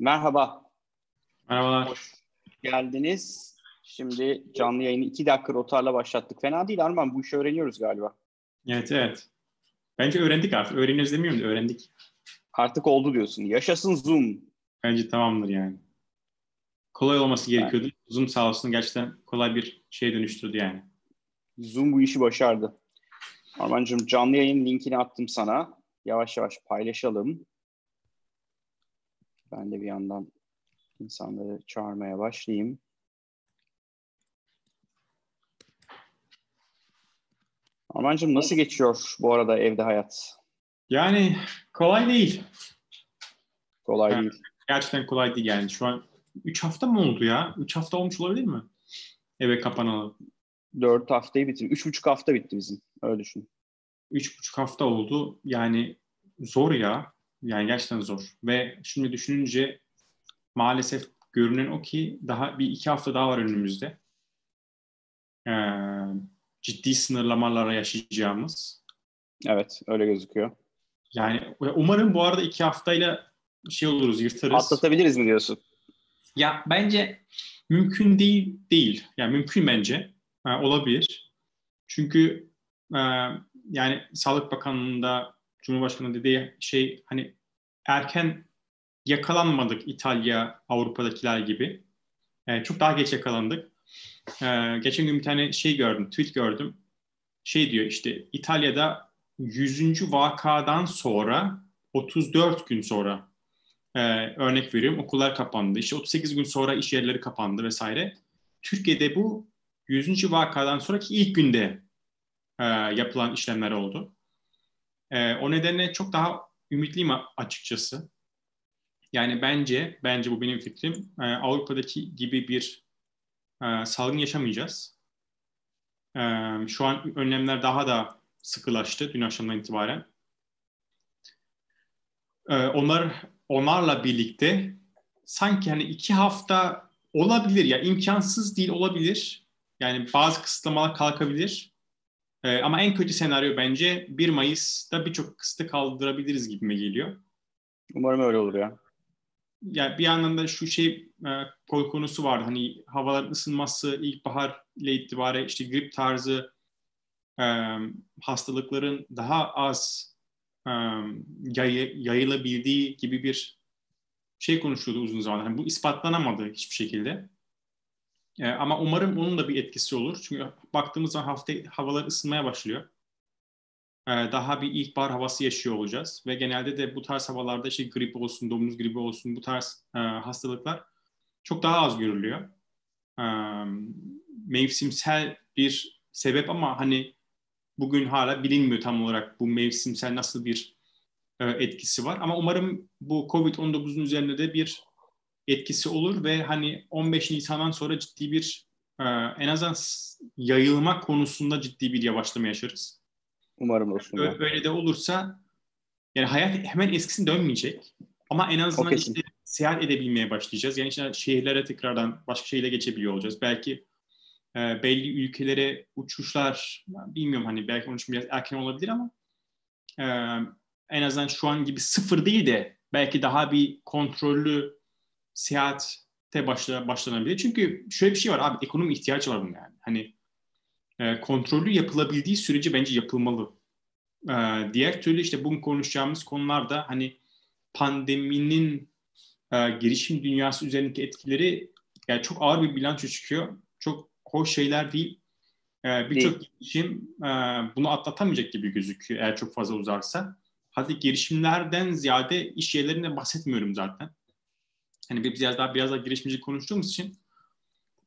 Merhaba. Merhabalar. Hoş geldiniz. Şimdi canlı yayını iki dakika rotarla başlattık. Fena değil Arman. Bu işi öğreniyoruz galiba. Evet evet. Bence öğrendik artık. Öğreniyoruz demiyorum da öğrendik. Artık oldu diyorsun. Yaşasın Zoom. Bence tamamdır yani. Kolay olması gerekiyordu. Evet. Zoom sağ olsun gerçekten kolay bir şeye dönüştürdü yani. Zoom bu işi başardı. Armancığım canlı yayın linkini attım sana. Yavaş yavaş paylaşalım. Ben de bir yandan insanları çağırmaya başlayayım. Armancığım nasıl geçiyor bu arada evde hayat? Yani kolay değil. Kolay yani, değil. Gerçekten kolay değil yani. Şu an 3 hafta mı oldu ya? 3 hafta olmuş olabilir mi? Eve kapanalı. 4 haftayı bitirdi. 3,5 hafta bitti bizim. Öyle düşün. 3,5 hafta oldu. Yani zor ya. Yani gerçekten zor. Ve şimdi düşününce maalesef görünen o ki daha bir iki hafta daha var önümüzde. Ee, ciddi sınırlamalara yaşayacağımız. Evet öyle gözüküyor. Yani umarım bu arada iki haftayla şey oluruz yırtarız. Atlatabiliriz mi diyorsun? Ya bence mümkün değil değil. Yani mümkün bence. Ha, olabilir. Çünkü e, yani Sağlık Bakanlığı'nda Cumhurbaşkanı dediği şey hani erken yakalanmadık İtalya, Avrupa'dakiler gibi. E, çok daha geç yakalandık. E, geçen gün bir tane şey gördüm, tweet gördüm. Şey diyor işte İtalya'da 100. vakadan sonra 34 gün sonra e, örnek veriyorum okullar kapandı. İşte 38 gün sonra iş yerleri kapandı vesaire. Türkiye'de bu 100. vakadan sonraki ilk günde e, yapılan işlemler oldu. E, o nedenle çok daha ümitliyim açıkçası. Yani bence, bence bu benim fikrim. E, Avrupa'daki gibi bir e, salgın yaşamayacağız. E, şu an önlemler daha da sıkılaştı dün akşamdan itibaren. E, onlar onlarla birlikte sanki hani iki hafta olabilir ya imkansız değil olabilir. Yani bazı kısıtlamalar kalkabilir. Ee, ama en kötü senaryo bence 1 Mayıs'ta birçok kısıtı kaldırabiliriz gibime geliyor. Umarım öyle olur ya. Yani bir yandan da şu şey e, konusu var. Hani havaların ısınması ilkbahar ile itibaren işte grip tarzı e, hastalıkların daha az e, yay, yayılabildiği gibi bir şey konuşuldu uzun zamandır. Yani bu ispatlanamadı hiçbir şekilde. E, ama umarım onun da bir etkisi olur. Çünkü baktığımız zaman hafta havalar ısınmaya başlıyor. E, daha bir ilkbahar havası yaşıyor olacağız. Ve genelde de bu tarz havalarda işte grip olsun, domuz gribi olsun bu tarz e, hastalıklar çok daha az görülüyor. E, mevsimsel bir sebep ama hani bugün hala bilinmiyor tam olarak bu mevsimsel nasıl bir e, etkisi var. Ama umarım bu Covid-19'un üzerinde de bir etkisi olur ve hani 15 Nisan'dan sonra ciddi bir e, en azından yayılma konusunda ciddi bir yavaşlama yaşarız. Umarım olsun. Ö- öyle de olursa yani hayat hemen eskisine dönmeyecek. Ama en azından okay. işte seyahat edebilmeye başlayacağız. Yani işte şehirlere tekrardan başka şehirle geçebiliyor olacağız. Belki e, belli ülkelere uçuşlar bilmiyorum hani belki onun için biraz erken olabilir ama e, en azından şu an gibi sıfır değil de belki daha bir kontrollü seyahate başla, başlanabilir. Çünkü şöyle bir şey var abi ekonomi ihtiyaç var buna yani. Hani e, kontrollü yapılabildiği sürece bence yapılmalı. E, diğer türlü işte bugün konuşacağımız konularda hani pandeminin e, girişim dünyası üzerindeki etkileri yani çok ağır bir bilanço çıkıyor. Çok hoş şeyler değil. E, Birçok girişim e, bunu atlatamayacak gibi gözüküyor eğer çok fazla uzarsa. Hadi girişimlerden ziyade iş yerlerinden bahsetmiyorum zaten hani biraz daha biraz daha girişimci konuştuğumuz için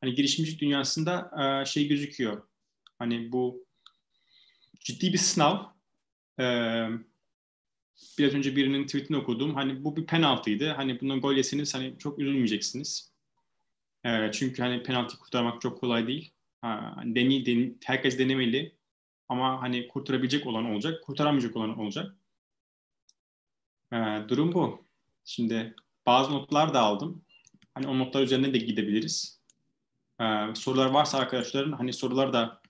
hani girişimci dünyasında e, şey gözüküyor. Hani bu ciddi bir sınav. E, biraz önce birinin tweetini okudum. Hani bu bir penaltıydı. Hani bundan gol yeseniz hani çok üzülmeyeceksiniz. E, çünkü hani penaltı kurtarmak çok kolay değil. Ha, hani deni, herkes denemeli. Ama hani kurtarabilecek olan olacak, kurtaramayacak olan olacak. Durum bu. Şimdi bazı notlar da aldım. Hani o notlar üzerine de gidebiliriz. Ee, sorular varsa arkadaşların hani sorular da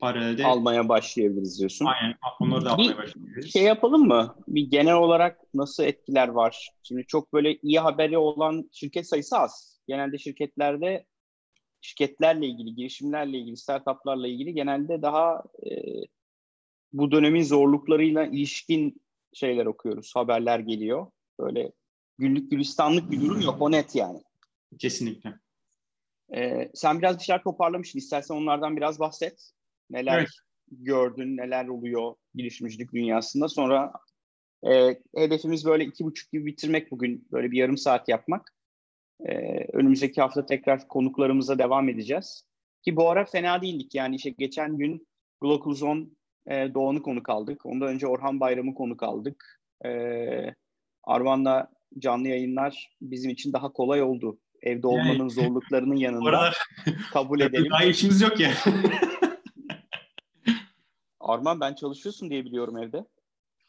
paralelde almaya başlayabiliriz diyorsun. Aynen. Onları da almaya başlayabiliriz. Şey yapalım mı? Bir genel olarak nasıl etkiler var? Şimdi çok böyle iyi haberi olan şirket sayısı az. Genelde şirketlerde şirketlerle ilgili, girişimlerle ilgili, startuplarla ilgili genelde daha e, bu dönemin zorluklarıyla ilişkin şeyler okuyoruz. Haberler geliyor. Böyle günlük gülistanlık bir durum yok. O net yani. Kesinlikle. Ee, sen biraz bir şeyler toparlamışsın. İstersen onlardan biraz bahset. Neler Evet. gördün, neler oluyor girişimcilik dünyasında. Sonra e, hedefimiz böyle iki buçuk gibi bitirmek bugün. Böyle bir yarım saat yapmak. Ee, önümüzdeki hafta tekrar konuklarımıza devam edeceğiz. Ki bu ara fena değildik. Yani işte geçen gün Glokuzon e, Doğan'ı konuk aldık. Ondan önce Orhan Bayram'ı konuk aldık. E, Arvan'la canlı yayınlar bizim için daha kolay oldu. Evde olmanın zorluklarının yanında aralar kabul edelim. daha işimiz yok ya. Arman ben çalışıyorsun diye biliyorum evde.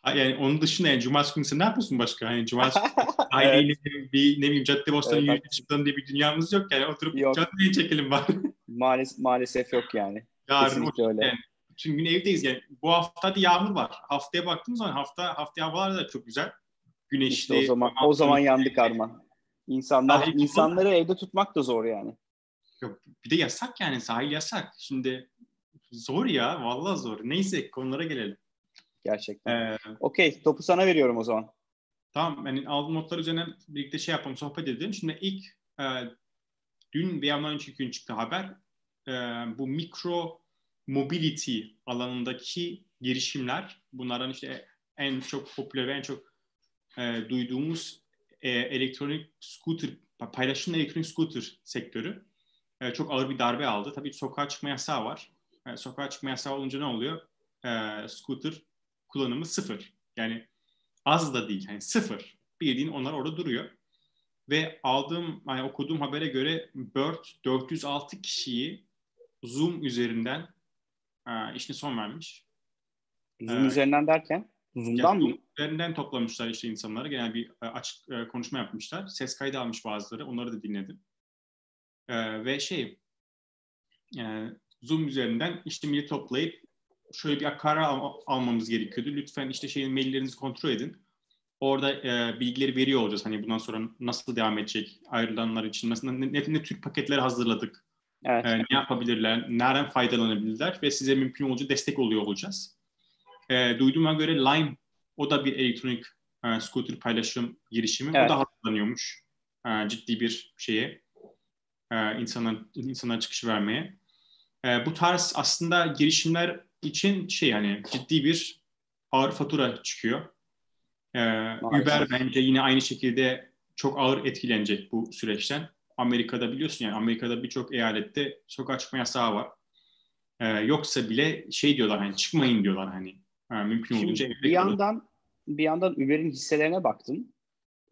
Ha, yani onun dışında yani cumartesi günü sen ne yapıyorsun başka? Hani cumartesi günü Evet. aileyle bir ne bileyim cadde bostanı Evet, çıkalım diye bir dünyamız yok yani oturup Yok. yayın çekelim bari. Maalesef, maalesef yok yani. Yarın Kesinlikle öyle. yani gün evdeyiz yani. Bu hafta da yağmur var. Haftaya baktığımız zaman hafta hafta havalar da çok güzel. Güneşli. İşte o zaman o zaman yandık Arman. İnsanlar Sahil- insanları evde tutmak da zor yani. Yok, bir de yasak yani sahil yasak. Şimdi zor ya vallahi zor. Neyse konulara gelelim. Gerçekten. Ee, Okey, topu sana veriyorum o zaman. Tamam, yani aldığım notlar üzerine birlikte şey yapalım, sohbet edelim. Şimdi ilk e, dün veya ondan önceki gün çıktı haber. E, bu mikro mobility alanındaki girişimler, bunlardan işte en çok popüler ve en çok e, duyduğumuz e, elektronik scooter, paylaşımlı elektronik scooter sektörü e, çok ağır bir darbe aldı. Tabii sokağa çıkma yasağı var. E, sokağa çıkma yasağı olunca ne oluyor? E, scooter kullanımı sıfır. Yani az da değil. Yani sıfır. Bildiğin onlar orada duruyor. Ve aldığım, yani okuduğum habere göre Bird 406 kişiyi Zoom üzerinden e, işine son vermiş. Zoom Evet. üzerinden derken Zoom'dan Yani mı? Üzerinden toplamışlar işte insanları. Genel bir e, açık e, konuşma yapmışlar. Ses kaydı almış bazıları. Onları da dinledim. E, ve şey e, Zoom üzerinden işte milli toplayıp şöyle bir karar al- almamız gerekiyordu. Lütfen işte şeyin maillerinizi kontrol edin. Orada e, bilgileri veriyor olacağız. Hani bundan sonra nasıl devam edecek ayrılanlar için nasıl ne, ne, ne tür paketler hazırladık. Evet. E, ne yapabilirler, nereden faydalanabilirler ve size mümkün olunca destek oluyor olacağız. E, duyduğuma göre Lime o da bir elektronik e, scooter paylaşım girişimi. Evet. O da hazırlanıyormuş e, ciddi bir şeye e, insana, insana çıkışı vermeye. E, bu tarz aslında girişimler için şey hani ciddi bir ağır fatura çıkıyor. E, Uber bence yine aynı şekilde çok ağır etkilenecek bu süreçten. Amerika'da biliyorsun yani Amerika'da birçok eyalette sokağa çıkma yasağı var. E, yoksa bile şey diyorlar hani çıkmayın diyorlar hani e, mümkün Şimdi evde bir yandan bir yandan Uber'in hisselerine baktım.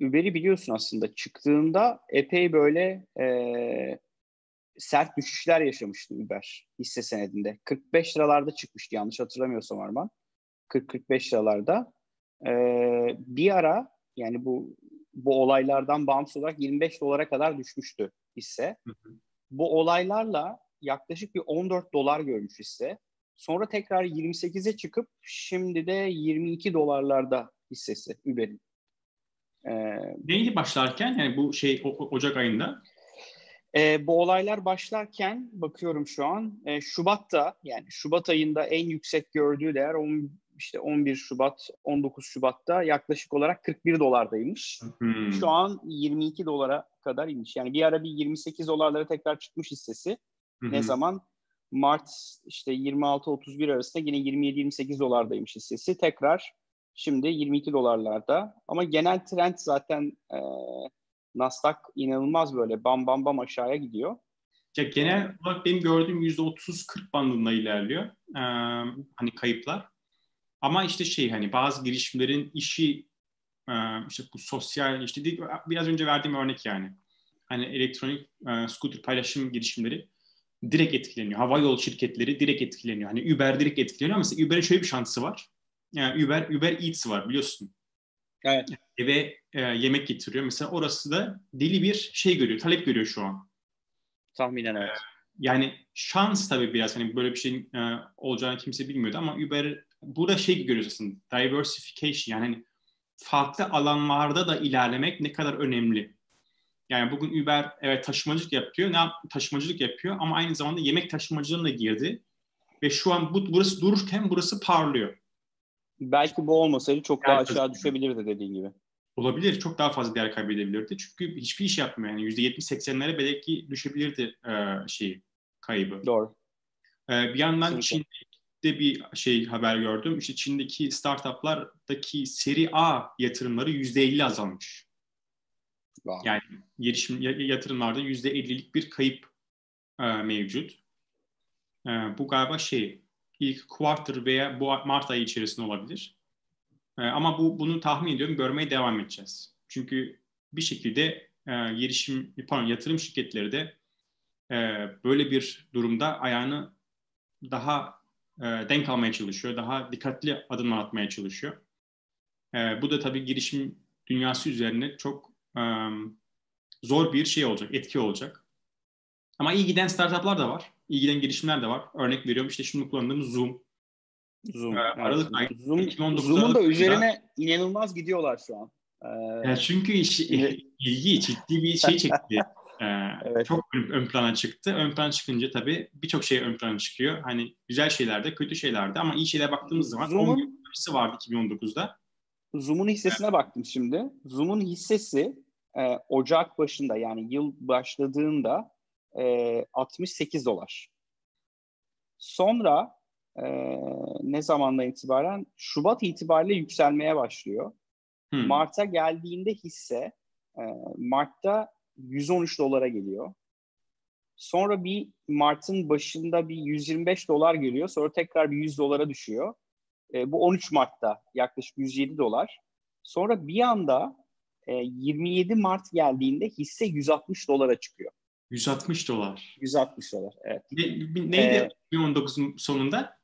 Uber'i biliyorsun aslında çıktığında epey böyle e, sert düşüşler yaşamıştı Uber hisse senedinde. 45 liralarda çıkmıştı yanlış hatırlamıyorsam Arman. 40-45 liralarda. E, bir ara yani bu bu olaylardan bağımsız olarak 25 dolara kadar düşmüştü hisse. Hı hı. Bu olaylarla yaklaşık bir 14 dolar görmüş hisse. Sonra tekrar 28'e çıkıp şimdi de 22 dolarlarda hissesi Uber'in. Ee, Neydi başlarken yani bu şey o- o- Ocak ayında? e, bu olaylar başlarken bakıyorum şu an e, Şubat'ta yani Şubat ayında en yüksek gördüğü değer on, işte 11 Şubat 19 Şubat'ta yaklaşık olarak 41 dolardaymış. Hmm. Şu an 22 dolara kadar inmiş. Yani bir ara bir 28 dolarlara tekrar çıkmış hissesi. Hı. Ne zaman? Mart işte 26-31 arasında yine 27-28 dolardaymış hissesi. Tekrar şimdi 22 dolarlarda. Ama genel trend zaten e, Nasdaq inanılmaz böyle bam bam bam aşağıya gidiyor. Ya genel olarak benim gördüğüm %30-40 bandında ilerliyor. Ee, hani kayıplar. Ama işte şey hani bazı girişimlerin işi e, işte bu sosyal işte biraz önce verdiğim örnek yani. Hani elektronik e, scooter paylaşım girişimleri direkt etkileniyor. Havayolu şirketleri direkt etkileniyor. Hani Uber direkt etkileniyor ama mesela Uber'in şöyle bir şansı var. Yani Uber Uber Eats var biliyorsun. Evet. Eve e, yemek getiriyor. Mesela orası da deli bir şey görüyor, talep görüyor şu an. Tahminen evet. yani şans tabii biraz hani böyle bir şeyin e, olacağını kimse bilmiyordu ama Uber burada şey görüyoruz aslında diversification yani hani farklı alanlarda da ilerlemek ne kadar önemli. Yani bugün Uber evet taşımacılık yapıyor. Ne taşımacılık yapıyor ama aynı zamanda yemek taşımacılığına girdi. Ve şu an bu burası dururken burası parlıyor. Belki bu olmasaydı çok daha aşağı düşebilirdi dediğin gibi. Olabilir. Çok daha fazla değer kaybedebilirdi. Çünkü hiçbir iş yapmıyor. Yani %70-80'lere belki düşebilirdi e, şeyi, kaybı. Doğru. E, bir yandan Kesinlikle. Çin'de bir şey haber gördüm. İşte Çin'deki startuplardaki seri A yatırımları %50 azalmış. Wow. Yani girişim yatırımlarda %50'lik bir kayıp e, mevcut. E, bu galiba şey ilk quarter veya bu Mart ayı içerisinde olabilir. E, ama bu bunu tahmin ediyorum görmeye devam edeceğiz. Çünkü bir şekilde e, girişim, pardon, yatırım şirketleri de e, böyle bir durumda ayağını daha e, denk almaya çalışıyor. Daha dikkatli adımlar atmaya çalışıyor. E, bu da tabii girişim dünyası üzerine çok zor bir şey olacak, etki olacak. Ama iyi giden startuplar da var. İyi giden girişimler de var. Örnek veriyorum işte şimdi kullandığımız Zoom. Zoom. Ee, Aralık evet. ayı Zoom, Zoom'un da üzerine inanılmaz gidiyorlar şu an. Ee, yani çünkü iş, ilgi ciddi bir şey çekti. Ee, evet. Çok ön, plana çıktı. Ön plana çıkınca tabii birçok şey ön plana çıkıyor. Hani güzel şeyler de, kötü şeyler de ama iyi şeylere baktığımız zaman Zoom'un hissesi vardı 2019'da. Zoom'un hissesine evet. baktım şimdi. Zoom'un hissesi e, Ocak başında yani yıl başladığında e, 68 dolar. Sonra e, ne zamandan itibaren? Şubat itibariyle yükselmeye başlıyor. Hmm. Mart'a geldiğinde hisse e, Mart'ta 113 dolara geliyor. Sonra bir Mart'ın başında bir 125 dolar geliyor. Sonra tekrar bir 100 dolara düşüyor. E, bu 13 Mart'ta yaklaşık 107 dolar. Sonra bir anda e, 27 Mart geldiğinde hisse 160 dolara çıkıyor. 160 dolar. 160 dolar, evet. Ne, neydi ee, 2019'un sonunda?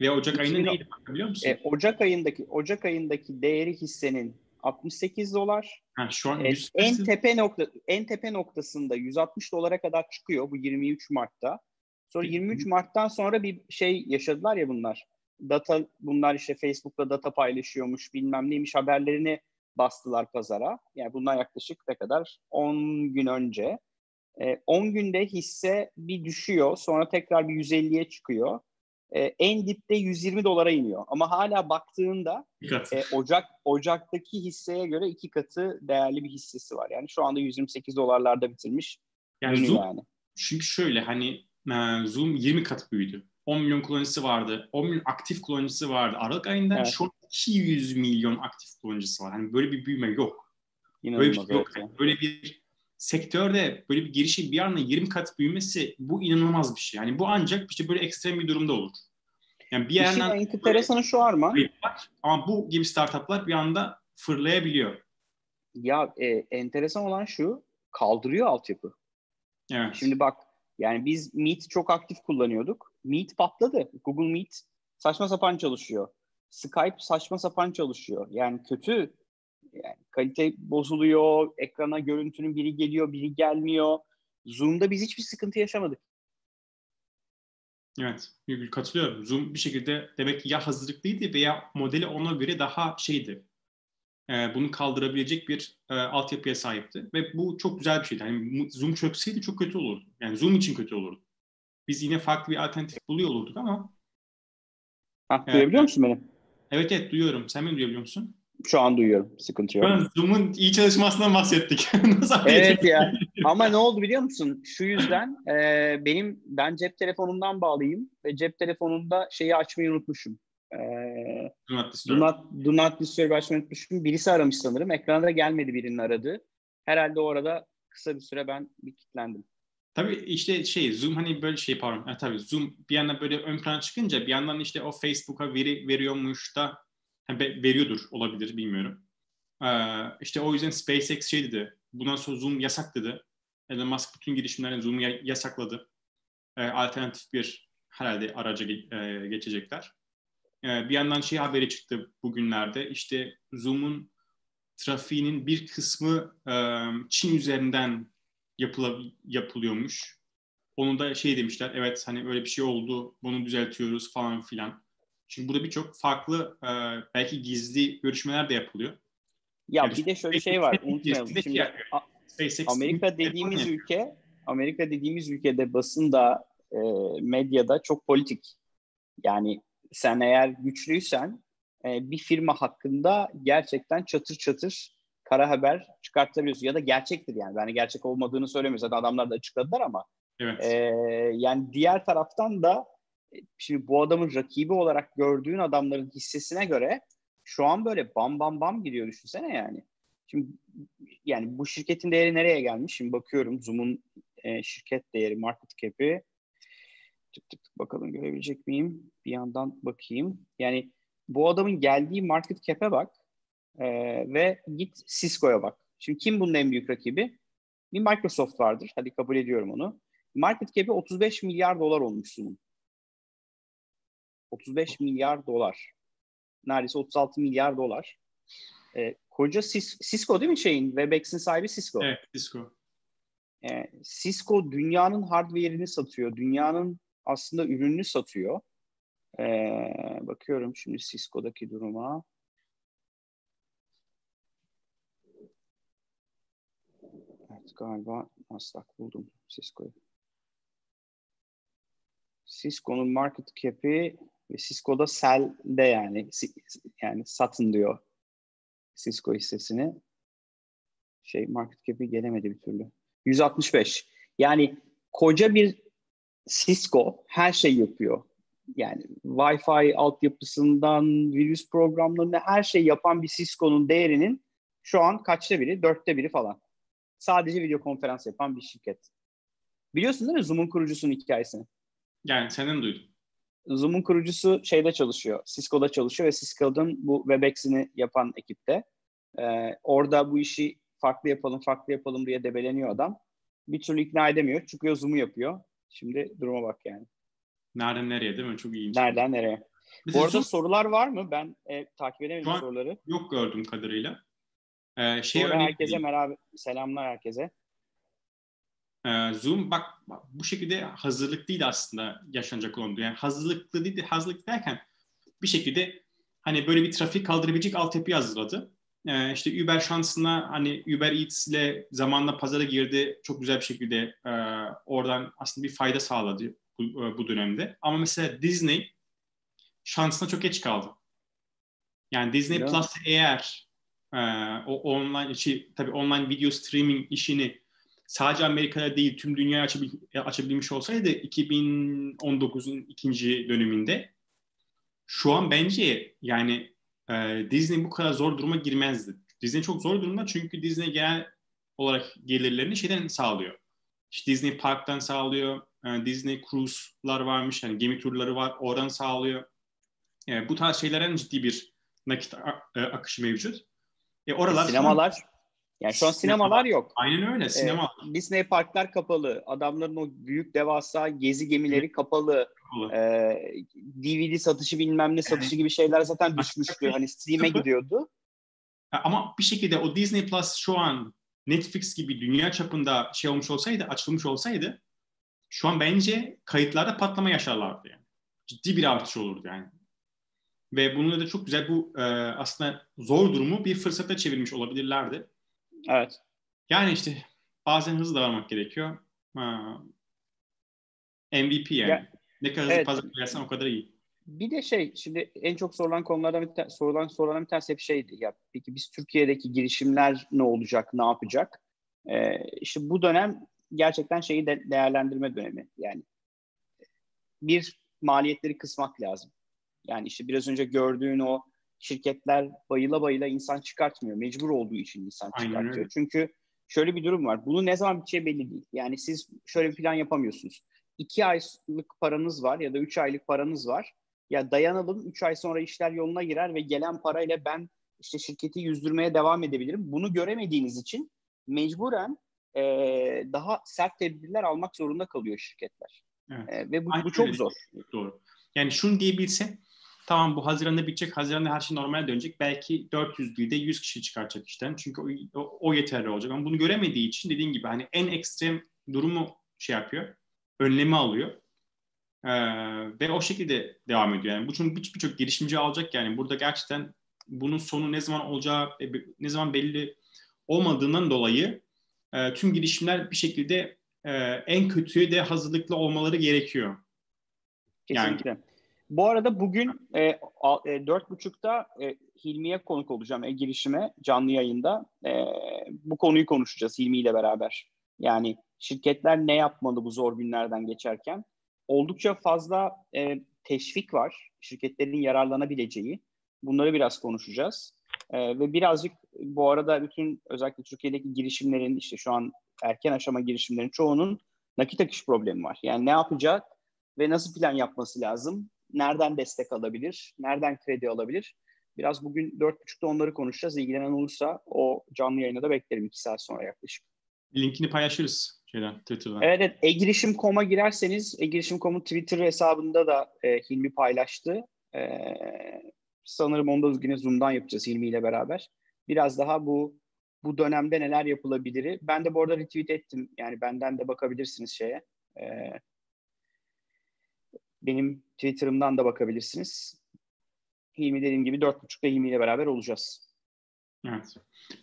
Ve Ocak ayında neydi biliyor musun? E, Ocak ayındaki Ocak ayındaki değeri hissenin 68 dolar. Ha, şu an e, en tepe nokta en tepe noktasında 160 dolara kadar çıkıyor bu 23 Mart'ta. Sonra 23 Mart'tan sonra bir şey yaşadılar ya bunlar. Data bunlar işte Facebook'ta data paylaşıyormuş, bilmem neymiş haberlerini bastılar pazara. Yani bundan yaklaşık ne kadar? 10 gün önce. 10 e, günde hisse bir düşüyor, sonra tekrar bir 150'ye çıkıyor. E, en dipte 120 dolara iniyor. Ama hala baktığında e, Ocak Ocak'taki hisseye göre iki katı değerli bir hissesi var. Yani şu anda 128 dolarlarda bitirmiş. Yani Zoom, yani. çünkü şöyle hani e, Zoom 20 kat büyüdü. 10 milyon kullanıcısı vardı. 10 milyon aktif kullanıcısı vardı. Aralık ayında evet. an 200 milyon aktif kullanıcısı var. Hani böyle bir büyüme yok. İnanılmaz böyle bir şey yok. Yani. Böyle bir sektörde böyle bir girişim bir anda 20 kat büyümesi bu inanılmaz bir şey. Yani bu ancak işte böyle ekstrem bir durumda olur. Yani bir yerden İşin enteresanı şu Arman. Ama bu gibi startuplar bir anda fırlayabiliyor. Ya e, enteresan olan şu kaldırıyor altyapı. Evet. Şimdi bak yani biz Meet çok aktif kullanıyorduk. Meet patladı. Google Meet saçma sapan çalışıyor. Skype saçma sapan çalışıyor. Yani kötü yani kalite bozuluyor, ekrana görüntünün biri geliyor, biri gelmiyor. Zoom'da biz hiçbir sıkıntı yaşamadık. Evet, katılıyorum. Zoom bir şekilde demek ki ya hazırlıklıydı veya modeli ona göre daha şeydi. E, bunu kaldırabilecek bir e, altyapıya sahipti. Ve bu çok güzel bir şeydi. Yani Zoom çökseydi çok kötü olurdu. Yani Zoom için kötü olurdu. Biz yine farklı bir alternatif buluyor olurduk ama. Ha, duyabiliyor e, musun beni? Evet evet duyuyorum. Sen beni duyabiliyor musun? Şu an duyuyorum. Sıkıntı yok. Zoom'un iyi çalışmasından bahsettik. evet ya. Ama ne oldu biliyor musun? Şu yüzden e, benim ben cep telefonumdan bağlıyım ve cep telefonunda şeyi açmayı unutmuşum. E, do not disturb. Do not, do not disturb açmayı unutmuşum. Birisi aramış sanırım. Ekranda gelmedi birinin aradığı. Herhalde o arada kısa bir süre ben bir kilitlendim. Tabii işte şey Zoom hani böyle şey pardon. E, tabii Zoom bir yandan böyle ön plan çıkınca bir yandan işte o Facebook'a veri veriyormuş da veriyordur olabilir bilmiyorum. Ee, işte o yüzden SpaceX şey dedi. Bundan sonra Zoom yasak dedi. Elon Musk bütün girişimlerin Zoom'u yasakladı. Ee, alternatif bir herhalde araca e, geçecekler. Ee, bir yandan şey haberi çıktı bugünlerde. İşte Zoom'un trafiğinin bir kısmı e, Çin üzerinden yapıla, yapılıyormuş. Onun da şey demişler, evet hani öyle bir şey oldu, bunu düzeltiyoruz falan filan. Şimdi burada birçok farklı e, belki gizli görüşmeler de yapılıyor. Ya yani bir de şöyle bir şey var, unutmayalım. Şimdi Amerika dediğimiz ülke, Amerika dediğimiz ülkede basında, e, medyada çok politik. Yani sen eğer güçlüysen e, bir firma hakkında gerçekten çatır çatır kara haber çıkartabiliyorsun. Ya da gerçektir yani. Yani gerçek olmadığını söylemiyor. Zaten adamlar da açıkladılar ama. Evet. E, yani diğer taraftan da e, şimdi bu adamın rakibi olarak gördüğün adamların hissesine göre şu an böyle bam bam bam gidiyor düşünsene yani. Şimdi yani bu şirketin değeri nereye gelmiş? Şimdi bakıyorum Zoom'un e, şirket değeri, market cap'i. Tık tık tık bakalım görebilecek miyim? Bir yandan bakayım. Yani bu adamın geldiği market cap'e bak e, ve git Cisco'ya bak. Şimdi kim bunun en büyük rakibi? Bir Microsoft vardır. Hadi kabul ediyorum onu. Market cap'i 35 milyar dolar olmuş sunum. 35 milyar dolar. Neredeyse 36 milyar dolar. E, koca Cis, Cisco değil mi şeyin? Webex'in sahibi Cisco. Evet, Cisco. E, Cisco dünyanın hardware'ini satıyor. Dünyanın aslında ürününü satıyor. E, bakıyorum şimdi Cisco'daki duruma. Evet galiba Nasdaq buldum Cisco'yu. Cisco'nun market cap'i ve Cisco'da sell'de yani yani satın diyor Cisco hissesini. Şey market cap'i gelemedi bir türlü. 165. Yani koca bir Cisco her şey yapıyor. Yani Wi-Fi altyapısından virüs programlarına her şey yapan bir Cisco'nun değerinin şu an kaçta biri? Dörtte biri falan. Sadece video konferans yapan bir şirket. Biliyorsun değil mi Zoom'un kurucusunun hikayesini? Yani senin duydum. Zoom'un kurucusu şeyde çalışıyor, Cisco'da çalışıyor ve Cisco'nun bu Webex'ini yapan ekipte. Ee, orada bu işi farklı yapalım, farklı yapalım diye debeleniyor adam. Bir türlü ikna edemiyor. Çıkıyor Zoom'u yapıyor. Şimdi duruma bak yani. Nereden nereye değil mi? Çok iyi. Nereden nereye? Bize Bu arada çok... sorular var mı? Ben e, takip edemedim soruları. Yok gördüğüm kadarıyla. Ee, şey Sonra herkese merhaba, selamlar herkese. Ee, Zoom bak bu şekilde hazırlıklıydı aslında yaşanacak olan. Yani hazırlıklı değil, hazırlık derken bir şekilde hani böyle bir trafik kaldırabilecek altyapı hazırladı. Ee, işte Uber şansına hani Uber Eats ile zamanla pazara girdi. Çok güzel bir şekilde e, oradan aslında bir fayda sağladı bu, e, bu dönemde. Ama mesela Disney şansına çok geç kaldı. Yani Disney ya. Plus eğer e, o online içi tabii online video streaming işini sadece Amerika'da değil tüm dünyaya açabil, açabilmiş olsaydı 2019'un ikinci döneminde şu an bence yani e, Disney bu kadar zor duruma girmezdi. Disney çok zor durumda çünkü Disney genel olarak gelirlerini şeyden sağlıyor. İşte Disney Park'tan sağlıyor. E, Disney Cruise'lar varmış. Yani gemi turları var. Oradan sağlıyor. E, bu tarz şeylerin ciddi bir nakit e, akışı mevcut. E, oralar sinemalar yani şu an sinemalar yok. Aynen öyle. Sinema. Ee, Disney parklar kapalı. Adamların o büyük devasa gezi gemileri kapalı. kapalı. Ee, DVD satışı bilmem ne satışı gibi şeyler zaten düşmüştü. hani stream'e gidiyordu. Ama bir şekilde o Disney Plus şu an Netflix gibi dünya çapında şey olmuş olsaydı, açılmış olsaydı şu an bence kayıtlarda patlama yaşarlardı yani. Ciddi bir artış olurdu yani. Ve bununla da çok güzel bu e, aslında zor durumu bir fırsata çevirmiş olabilirlerdi. Evet. Yani işte bazen hızlı davranmak gerekiyor. Ha. MVP yani. Ya, ne kadar hızlı evet. koyarsan o kadar iyi. Bir de şey şimdi en çok sorulan konulardan bir ta- sorulan sorulan bir tanesi hep şeydi. Ya peki biz Türkiye'deki girişimler ne olacak, ne yapacak? Ee, işte bu dönem gerçekten şeyi de değerlendirme dönemi. Yani bir maliyetleri kısmak lazım. Yani işte biraz önce gördüğün o şirketler bayıla bayıla insan çıkartmıyor. Mecbur olduğu için insan Aynen çıkartıyor. Öyle. Çünkü şöyle bir durum var. Bunu ne zaman biteceği belli değil. Yani siz şöyle bir plan yapamıyorsunuz. İki aylık paranız var ya da üç aylık paranız var. Ya dayanalım üç ay sonra işler yoluna girer ve gelen parayla ben işte şirketi yüzdürmeye devam edebilirim. Bunu göremediğiniz için mecburen e, daha sert tedbirler almak zorunda kalıyor şirketler. Evet. E, ve bu, bu çok zor. Doğru. Yani şunu diyebilse Tamam bu Haziran'da bitecek. Haziran'da her şey normale dönecek. Belki 400 değil de 100 kişi çıkartacak işten. Çünkü o, o, o yeterli olacak. Ama bunu göremediği için dediğin gibi hani en ekstrem durumu şey yapıyor. önlemi alıyor. Ee, ve o şekilde devam ediyor. Yani bu çünkü birçok girişimci alacak yani burada gerçekten bunun sonu ne zaman olacağı e, ne zaman belli olmadığından dolayı e, tüm girişimler bir şekilde e, en kötüye de hazırlıklı olmaları gerekiyor. Kesinlikle. Yani, bu arada bugün e, e, dört buçukta e, Hilmi'ye konuk olacağım e, girişime canlı yayında. E, bu konuyu konuşacağız Hilmi ile beraber. Yani şirketler ne yapmalı bu zor günlerden geçerken? Oldukça fazla e, teşvik var şirketlerin yararlanabileceği. Bunları biraz konuşacağız. E, ve birazcık bu arada bütün özellikle Türkiye'deki girişimlerin işte şu an erken aşama girişimlerin çoğunun nakit akış problemi var. Yani ne yapacak ve nasıl plan yapması lazım? Nereden destek alabilir? Nereden kredi alabilir? Biraz bugün dört buçukta onları konuşacağız. İlgilenen olursa o canlı yayına da beklerim iki saat sonra yaklaşık. Linkini paylaşırız şeyden Twitter'dan. Evet, evet. egirişim.com'a girerseniz egirişim.com'un Twitter hesabında da e, Hilmi paylaştı. E, sanırım onda yine Zoom'dan yapacağız Hilmi ile beraber. Biraz daha bu bu dönemde neler yapılabilir? Ben de bu arada retweet ettim. Yani benden de bakabilirsiniz şeye. E, benim Twitter'ımdan da bakabilirsiniz. Hilmi dediğim gibi 4.30'da Hilmi ile beraber olacağız. Evet.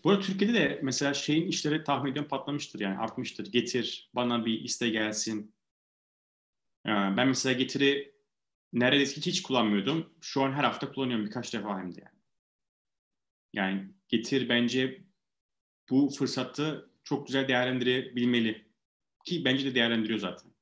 Bu arada Türkiye'de de mesela şeyin işleri tahmin ediyorum patlamıştır yani artmıştır. Getir, bana bir iste gelsin. Ee, ben mesela Getir'i neredeyse hiç, hiç kullanmıyordum. Şu an her hafta kullanıyorum birkaç defa hem de yani. Yani Getir bence bu fırsatı çok güzel değerlendirebilmeli. Ki bence de değerlendiriyor zaten.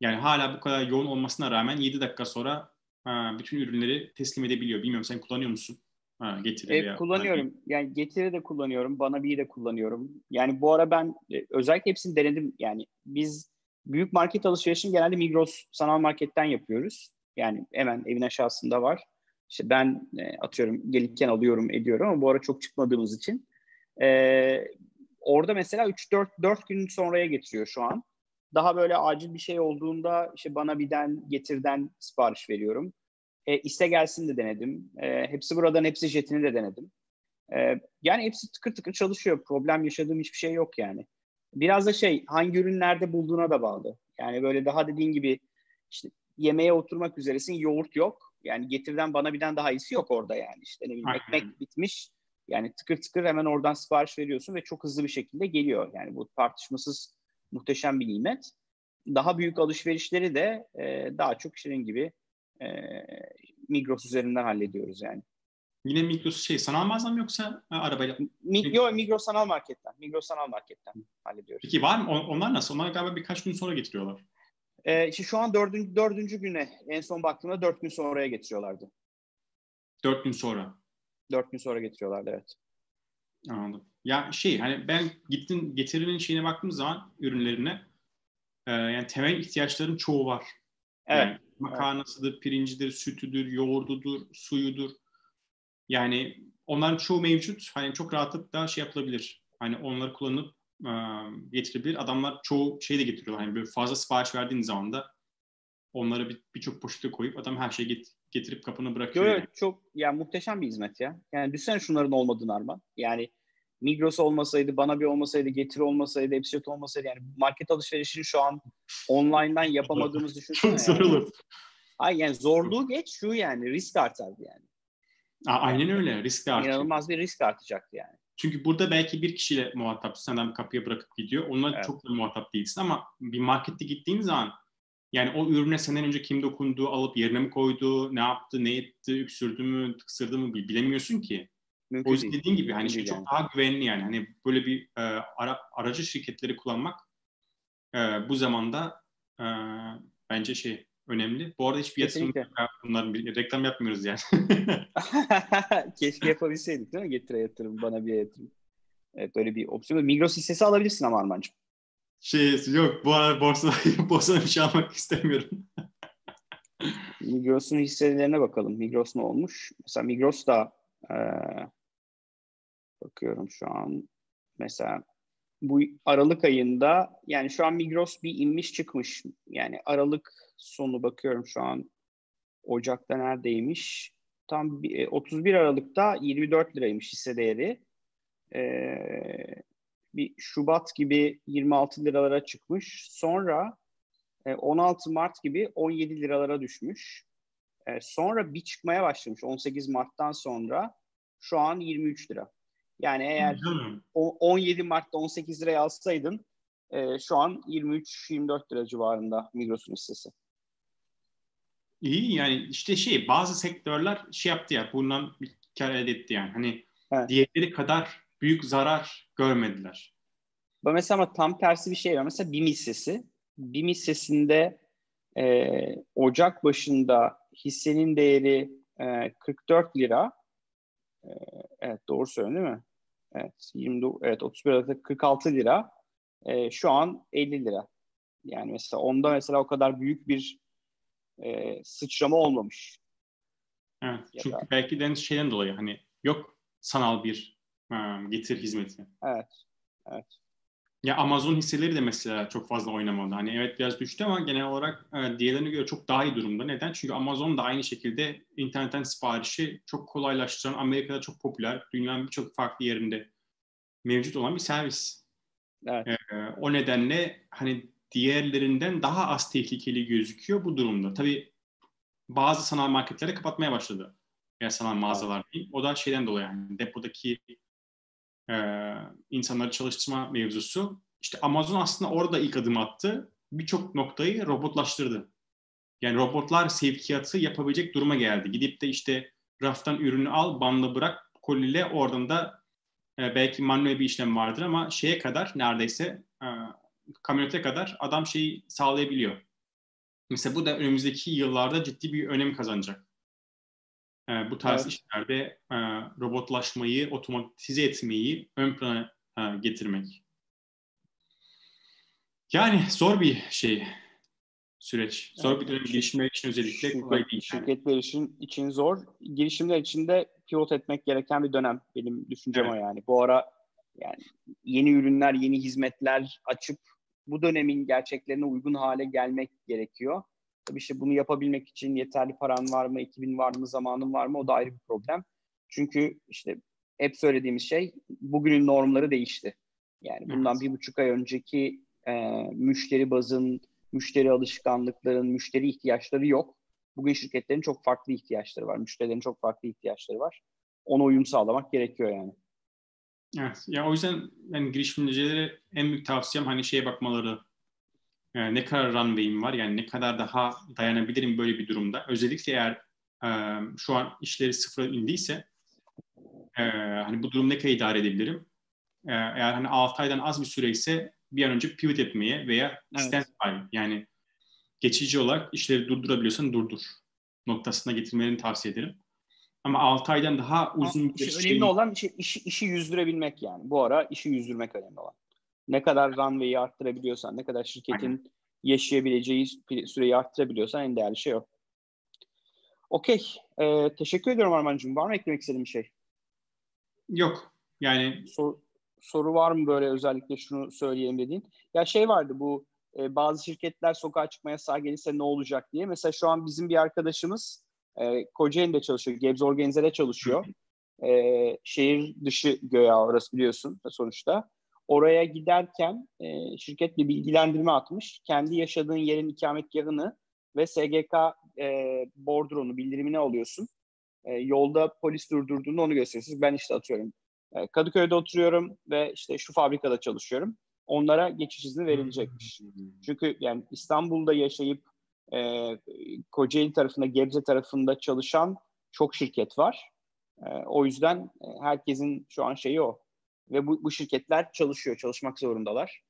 Yani hala bu kadar yoğun olmasına rağmen 7 dakika sonra ha, bütün ürünleri teslim edebiliyor. Bilmiyorum sen kullanıyor musun? Ha, getiri e, kullanıyorum. Hani... Yani getiri de kullanıyorum. Bana bir de kullanıyorum. Yani bu ara ben e, özellikle hepsini denedim. Yani biz büyük market alışverişini genelde Migros sanal marketten yapıyoruz. Yani hemen evin aşağısında var. İşte ben e, atıyorum gelirken alıyorum ediyorum ama bu ara çok çıkmadığımız için. E, orada mesela 3-4 4 gün sonraya getiriyor şu an. Daha böyle acil bir şey olduğunda işte bana birden getirden sipariş veriyorum. E, iste gelsin de denedim. E, hepsi buradan hepsi jetini de denedim. E, yani hepsi tıkır tıkır çalışıyor. Problem yaşadığım hiçbir şey yok yani. Biraz da şey hangi ürünlerde bulduğuna da bağlı. Yani böyle daha dediğin gibi işte yemeğe oturmak üzeresin yoğurt yok. Yani getirden bana birden daha iyisi yok orada yani. İşte ne bileyim ekmek bitmiş. Yani tıkır tıkır hemen oradan sipariş veriyorsun ve çok hızlı bir şekilde geliyor. Yani bu tartışmasız muhteşem bir nimet. Daha büyük alışverişleri de e, daha çok şirin gibi e, Migros üzerinden hallediyoruz yani. Yine Migros şey sanal mağaza mı yoksa ha, arabayla? Mi, yok Migros sanal marketten. Migros sanal marketten hallediyoruz. Peki var mı? Onlar nasıl? Onlar galiba birkaç gün sonra getiriyorlar. Ee, işte şu an dördüncü, dördüncü güne en son baktığımda dört gün sonraya getiriyorlardı. Dört gün sonra? Dört gün sonra getiriyorlardı evet. Anladım. Ya şey hani ben gittin getirilen şeyine baktığım zaman ürünlerine e, yani temel ihtiyaçların çoğu var. Evet. Yani makarnasıdır, evet. pirincidir, sütüdür, yoğurdudur, suyudur. Yani onların çoğu mevcut. Hani çok rahatlıkla şey yapılabilir. Hani onları kullanıp e, getirebilir. Adamlar çoğu şey de getiriyorlar. Hani böyle fazla sipariş verdiğin zaman da onları birçok bir poşete koyup adam her şeyi get, getirip kapını bırakıyor. Yok yani. çok yani muhteşem bir hizmet ya. Yani düşünsene şunların olmadığını Arman. Yani Migros olmasaydı, bana bir olmasaydı, Getir olmasaydı, Epsilon olmasaydı yani market alışverişini şu an online'dan yapamadığımız düşünsene. Çok zor olur. Ay yani zorluğu geç şu yani risk artardı yani. A, aynen öyle risk de artıyor. İnanılmaz bir risk artacaktı yani. Çünkü burada belki bir kişiyle muhatap senden kapıya bırakıp gidiyor. Onunla evet. çok da muhatap değilsin ama bir markette gittiğin zaman yani o ürüne senden önce kim dokundu, alıp yerine mi koydu, ne yaptı, ne etti, öksürdü mü, tıksırdı mı bilemiyorsun ki. Mümkün o yüzden dediğin gibi hani şey çok daha güvenli yani. Hani böyle bir e, ara, aracı şirketleri kullanmak e, bu zamanda e, bence şey önemli. Bu arada hiçbir yatırım bunların bir reklam yapmıyoruz yani. Keşke yapabilseydik değil mi? Getire yatırım, bana bir yatırım. Evet öyle bir opsiyon. Migros hissesi alabilirsin ama Armancığım. Şey yok bu arada borsa, borsada bir şey almak istemiyorum. Migros'un hisselerine bakalım. Migros ne olmuş? Mesela Migros da e, bakıyorum şu an. Mesela bu Aralık ayında yani şu an Migros bir inmiş çıkmış. Yani Aralık sonu bakıyorum şu an Ocak'ta neredeymiş? Tam 31 e, Aralık'ta 24 liraymış hisse değeri. Ee, bir Şubat gibi 26 liralara çıkmış. Sonra 16 Mart gibi 17 liralara düşmüş. Sonra bir çıkmaya başlamış 18 Mart'tan sonra şu an 23 lira. Yani eğer 17 Mart'ta 18 liraya alsaydın şu an 23-24 lira civarında Migros'un hissesi. İyi yani işte şey bazı sektörler şey yaptı ya bundan bir kar elde etti yani. Hani evet. diğerleri kadar büyük zarar görmediler. Bu mesela ama tam tersi bir şey var. Mesela BİM hissesi. BİM hissesinde e, Ocak başında hissenin değeri e, 44 lira. E, evet doğru söylüyorum değil mi? Evet 20 evet 31 Aralık'ta 46 lira. E, şu an 50 lira. Yani mesela onda mesela o kadar büyük bir e, sıçrama olmamış. Evet, çünkü da... belki de şeyden dolayı hani yok sanal bir e, getir hizmeti. Evet, evet. Ya Amazon hisseleri de mesela çok fazla oynamadı. Hani evet biraz düştü ama genel olarak e, diğerlerine göre çok daha iyi durumda. Neden? Çünkü Amazon da aynı şekilde internetten siparişi çok kolaylaştıran, Amerika'da çok popüler, dünyanın birçok farklı yerinde mevcut olan bir servis. Evet. E, o nedenle hani diğerlerinden daha az tehlikeli gözüküyor bu durumda. Tabii bazı sanal marketleri kapatmaya başladı. Ya sanal mağazalar değil. O da şeyden dolayı yani depodaki e, insanları çalıştırma mevzusu. İşte Amazon aslında orada ilk adım attı. Birçok noktayı robotlaştırdı. Yani robotlar sevkiyatı yapabilecek duruma geldi. Gidip de işte raftan ürünü al, banla bırak, kolile oradan da e, belki manuel bir işlem vardır ama şeye kadar neredeyse e, kamyonete kadar adam şeyi sağlayabiliyor. Mesela bu da önümüzdeki yıllarda ciddi bir önem kazanacak. E, bu tarz evet. işlerde e, robotlaşmayı, otomatize etmeyi ön plana e, getirmek. Yani zor bir şey süreç. Zor evet. bir dönem girişimler için özellikle kolay değil. Şirketler için, için zor. Girişimler için de pivot etmek gereken bir dönem. Benim düşüncem evet. o yani. Bu ara yani yeni ürünler, yeni hizmetler açıp bu dönemin gerçeklerine uygun hale gelmek gerekiyor. Tabii işte bunu yapabilmek için yeterli paran var mı, ekibin var mı, zamanın var mı o da ayrı bir problem. Çünkü işte hep söylediğimiz şey bugünün normları değişti. Yani bundan evet. bir buçuk ay önceki e, müşteri bazın, müşteri alışkanlıkların, müşteri ihtiyaçları yok. Bugün şirketlerin çok farklı ihtiyaçları var. Müşterilerin çok farklı ihtiyaçları var. Ona uyum sağlamak gerekiyor yani. Evet. Ya o yüzden yani girişimcilere en büyük tavsiyem hani şeye bakmaları. Yani ne kadar runway'im var yani ne kadar daha dayanabilirim böyle bir durumda. Özellikle eğer e, şu an işleri sıfıra indiyse e, hani bu durum ne kadar idare edebilirim? E, eğer hani 6 aydan az bir süre ise bir an önce pivot etmeye veya evet. standby yani geçici olarak işleri durdurabiliyorsan durdur noktasına getirmelerini tavsiye ederim. Ama 6 aydan daha uzun bir şey... Önemli olan işi, işi, işi yüzdürebilmek yani. Bu ara işi yüzdürmek önemli olan. Ne kadar runway'i arttırabiliyorsan, ne kadar şirketin Aynen. yaşayabileceği süreyi arttırabiliyorsan en değerli şey o. Okey. Ee, teşekkür ediyorum Arman'cığım. Var mı eklemek istediğin bir şey? Yok. Yani Sor, soru var mı böyle özellikle şunu söyleyelim dediğin? Ya şey vardı bu e, bazı şirketler sokağa çıkmaya sağ gelirse ne olacak diye. Mesela şu an bizim bir arkadaşımız e, Kocaeli'de çalışıyor. Gebze Organize'de çalışıyor. E, şehir dışı göğe orası biliyorsun sonuçta. Oraya giderken e, şirketle bilgilendirme atmış. Kendi yaşadığın yerin ikametgahını ve SGK e, bordronu bildirimini alıyorsun. E, yolda polis durdurduğunda onu gösteriyorsunuz. Ben işte atıyorum e, Kadıköy'de oturuyorum ve işte şu fabrikada çalışıyorum. Onlara geçiş izni verilecekmiş. Çünkü yani İstanbul'da yaşayıp e, Kocaeli tarafında, Gebze tarafında çalışan çok şirket var. E, o yüzden e, herkesin şu an şeyi o. Ve bu, bu şirketler çalışıyor, çalışmak zorundalar.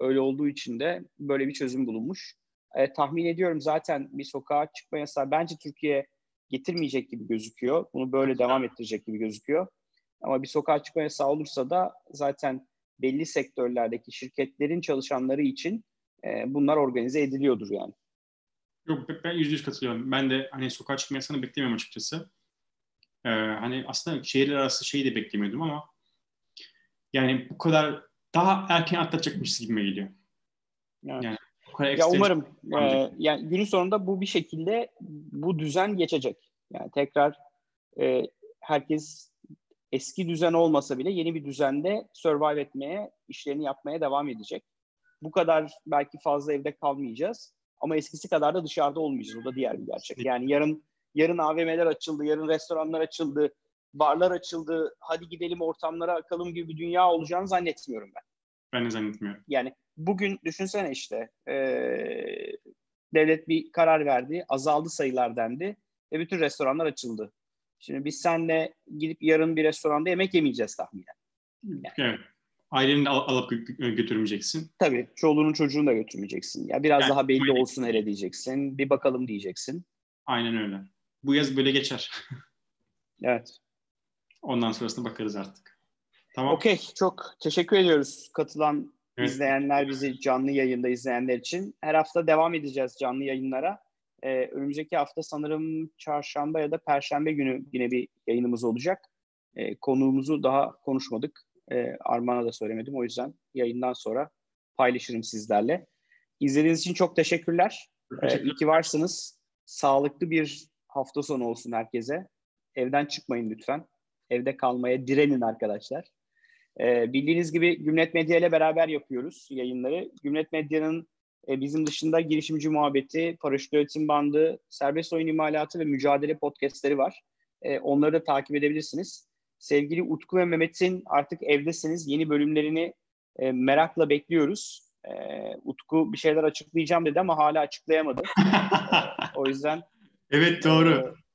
Öyle olduğu için de böyle bir çözüm bulunmuş. E, tahmin ediyorum zaten bir sokağa çıkma yasağı bence Türkiye getirmeyecek gibi gözüküyor. Bunu böyle devam ettirecek gibi gözüküyor. Ama bir sokağa çıkma yasağı olursa da zaten belli sektörlerdeki şirketlerin çalışanları için e, bunlar organize ediliyordur yani. Yok ben yüzde yüz katılıyorum. Ben de hani sokağa çıkma yasağını beklemiyorum açıkçası. Ee, hani aslında şehirler arası şeyi de beklemiyordum ama yani bu kadar daha erken atlatacakmışız gibi geliyor. Evet. Yani bu kadar ya umarım e, yani günün sonunda bu bir şekilde bu düzen geçecek. Yani tekrar e, herkes eski düzen olmasa bile yeni bir düzende survive etmeye, işlerini yapmaya devam edecek. Bu kadar belki fazla evde kalmayacağız. Ama eskisi kadar da dışarıda olmayacağız. O da diğer bir gerçek. Yani yarın yarın AVM'ler açıldı, yarın restoranlar açıldı, barlar açıldı. Hadi gidelim ortamlara akalım gibi bir dünya olacağını zannetmiyorum ben. Ben de zannetmiyorum. Yani bugün düşünsene işte e, devlet bir karar verdi, azaldı sayılar dendi ve bütün restoranlar açıldı. Şimdi biz senle gidip yarın bir restoranda yemek yemeyeceğiz tahminen. Yani. Evet. Aileni de al- alıp götürmeyeceksin. Tabii. Çoluğunu çocuğunu da götürmeyeceksin. Ya biraz yani, daha belli aynen. olsun hele diyeceksin. Bir bakalım diyeceksin. Aynen öyle. Bu yaz böyle geçer. evet. Ondan sonrasında bakarız artık. Tamam. Okey. Çok teşekkür ediyoruz katılan evet. izleyenler, bizi canlı yayında izleyenler için. Her hafta devam edeceğiz canlı yayınlara. Ee, önümüzdeki hafta sanırım çarşamba ya da perşembe günü yine bir yayınımız olacak. Ee, konuğumuzu daha konuşmadık. Ee, Arman'a da söylemedim. O yüzden yayından sonra paylaşırım sizlerle. İzlediğiniz için çok teşekkürler. Ee, iyi ki varsınız. Sağlıklı bir hafta sonu olsun herkese. Evden çıkmayın lütfen. Evde kalmaya direnin arkadaşlar. Ee, bildiğiniz gibi Gümlet Medya ile beraber yapıyoruz yayınları. Gümlet Medya'nın e, bizim dışında girişimci muhabbeti, paraşüt üretim bandı, serbest oyun imalatı ve mücadele podcastleri var. E, onları da takip edebilirsiniz. Sevgili Utku ve Mehmet'in artık evdesiniz. Yeni bölümlerini e, merakla bekliyoruz. E, Utku bir şeyler açıklayacağım dedi ama hala açıklayamadı. o yüzden Evet doğru. E,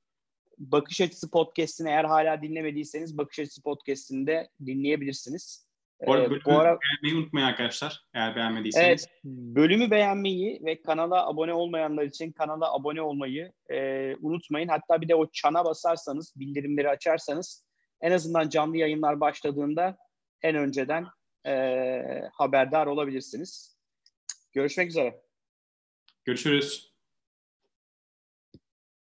Bakış Açısı Podcast'ini eğer hala dinlemediyseniz Bakış Açısı Podcast'ini de dinleyebilirsiniz. Bu, arada ee, bu ara beğenmeyi unutmayın arkadaşlar eğer beğenmediyseniz. Evet, bölümü beğenmeyi ve kanala abone olmayanlar için kanala abone olmayı e, unutmayın. Hatta bir de o çana basarsanız, bildirimleri açarsanız en azından canlı yayınlar başladığında en önceden e, haberdar olabilirsiniz. Görüşmek üzere. Görüşürüz.